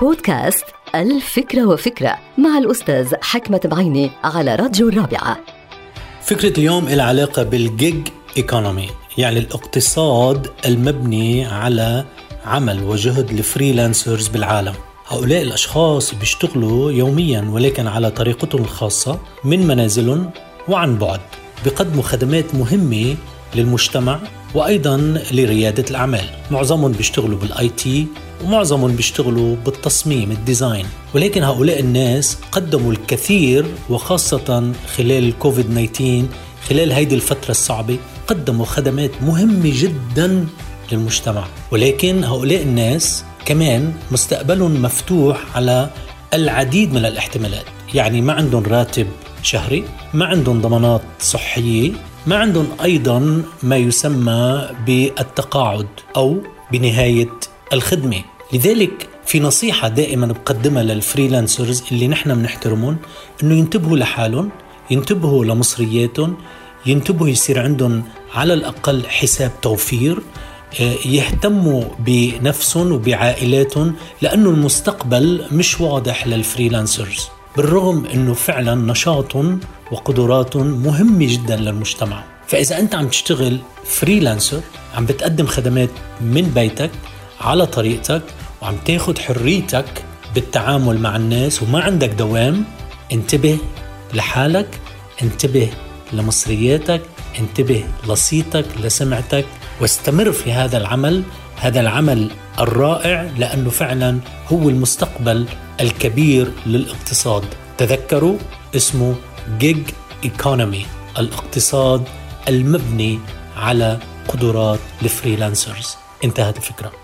بودكاست ألف فكرة وفكرة مع الأستاذ حكمت بعيني على راديو الرابعة. فكرة اليوم لها علاقة بال gig economy يعني الاقتصاد المبني على عمل وجهد ال freelancers بالعالم. هؤلاء الأشخاص بيشتغلوا يوميا ولكن على طريقتهم الخاصة من منازلهم وعن بعد بيقدموا خدمات مهمة للمجتمع وأيضا لريادة الأعمال. معظمهم بيشتغلوا بال IT ومعظمهم بيشتغلوا بالتصميم ال design. ولكن هؤلاء الناس قدموا الكثير وخاصة خلال الكوفيد 19 خلال هيدي الفترة الصعبة قدموا خدمات مهمة جدا للمجتمع. ولكن هؤلاء الناس كمان مستقبلهم مفتوح على العديد من الاحتمالات. يعني ما عندهم راتب شهري ما عندهم ضمانات صحية ما عندهم أيضا ما يسمى بالتقاعد أو بنهاية الخدمة. لذلك في نصيحة دائما بقدمها لل freelancers اللي نحن بنحترمهم إنه ينتبهوا لحالهم ينتبهوا لمصرياتهم ينتبهوا يصير عندهم على الأقل حساب توفير آه، يهتموا بنفسهم وبعائلاتهم لأنه المستقبل مش واضح لل freelancers. بالرغم إنه فعلا نشاطهم وقدراتهم مهمه جدا للمجتمع. فإذا أنت عم تشتغل فريلانسر عم بتقدم خدمات من بيتك على طريقتك وعم تاخذ حريتك بالتعامل مع الناس وما عندك دوام انتبه لحالك انتبه لمصرياتك انتبه لصيتك لسمعتك واستمر في هذا العمل. هذا العمل الرائع لأنه فعلا هو المستقبل الكبير للاقتصاد. تذكروا اسمه gig economy الاقتصاد المبني على قدرات ال freelancers. انتهت الفكرة.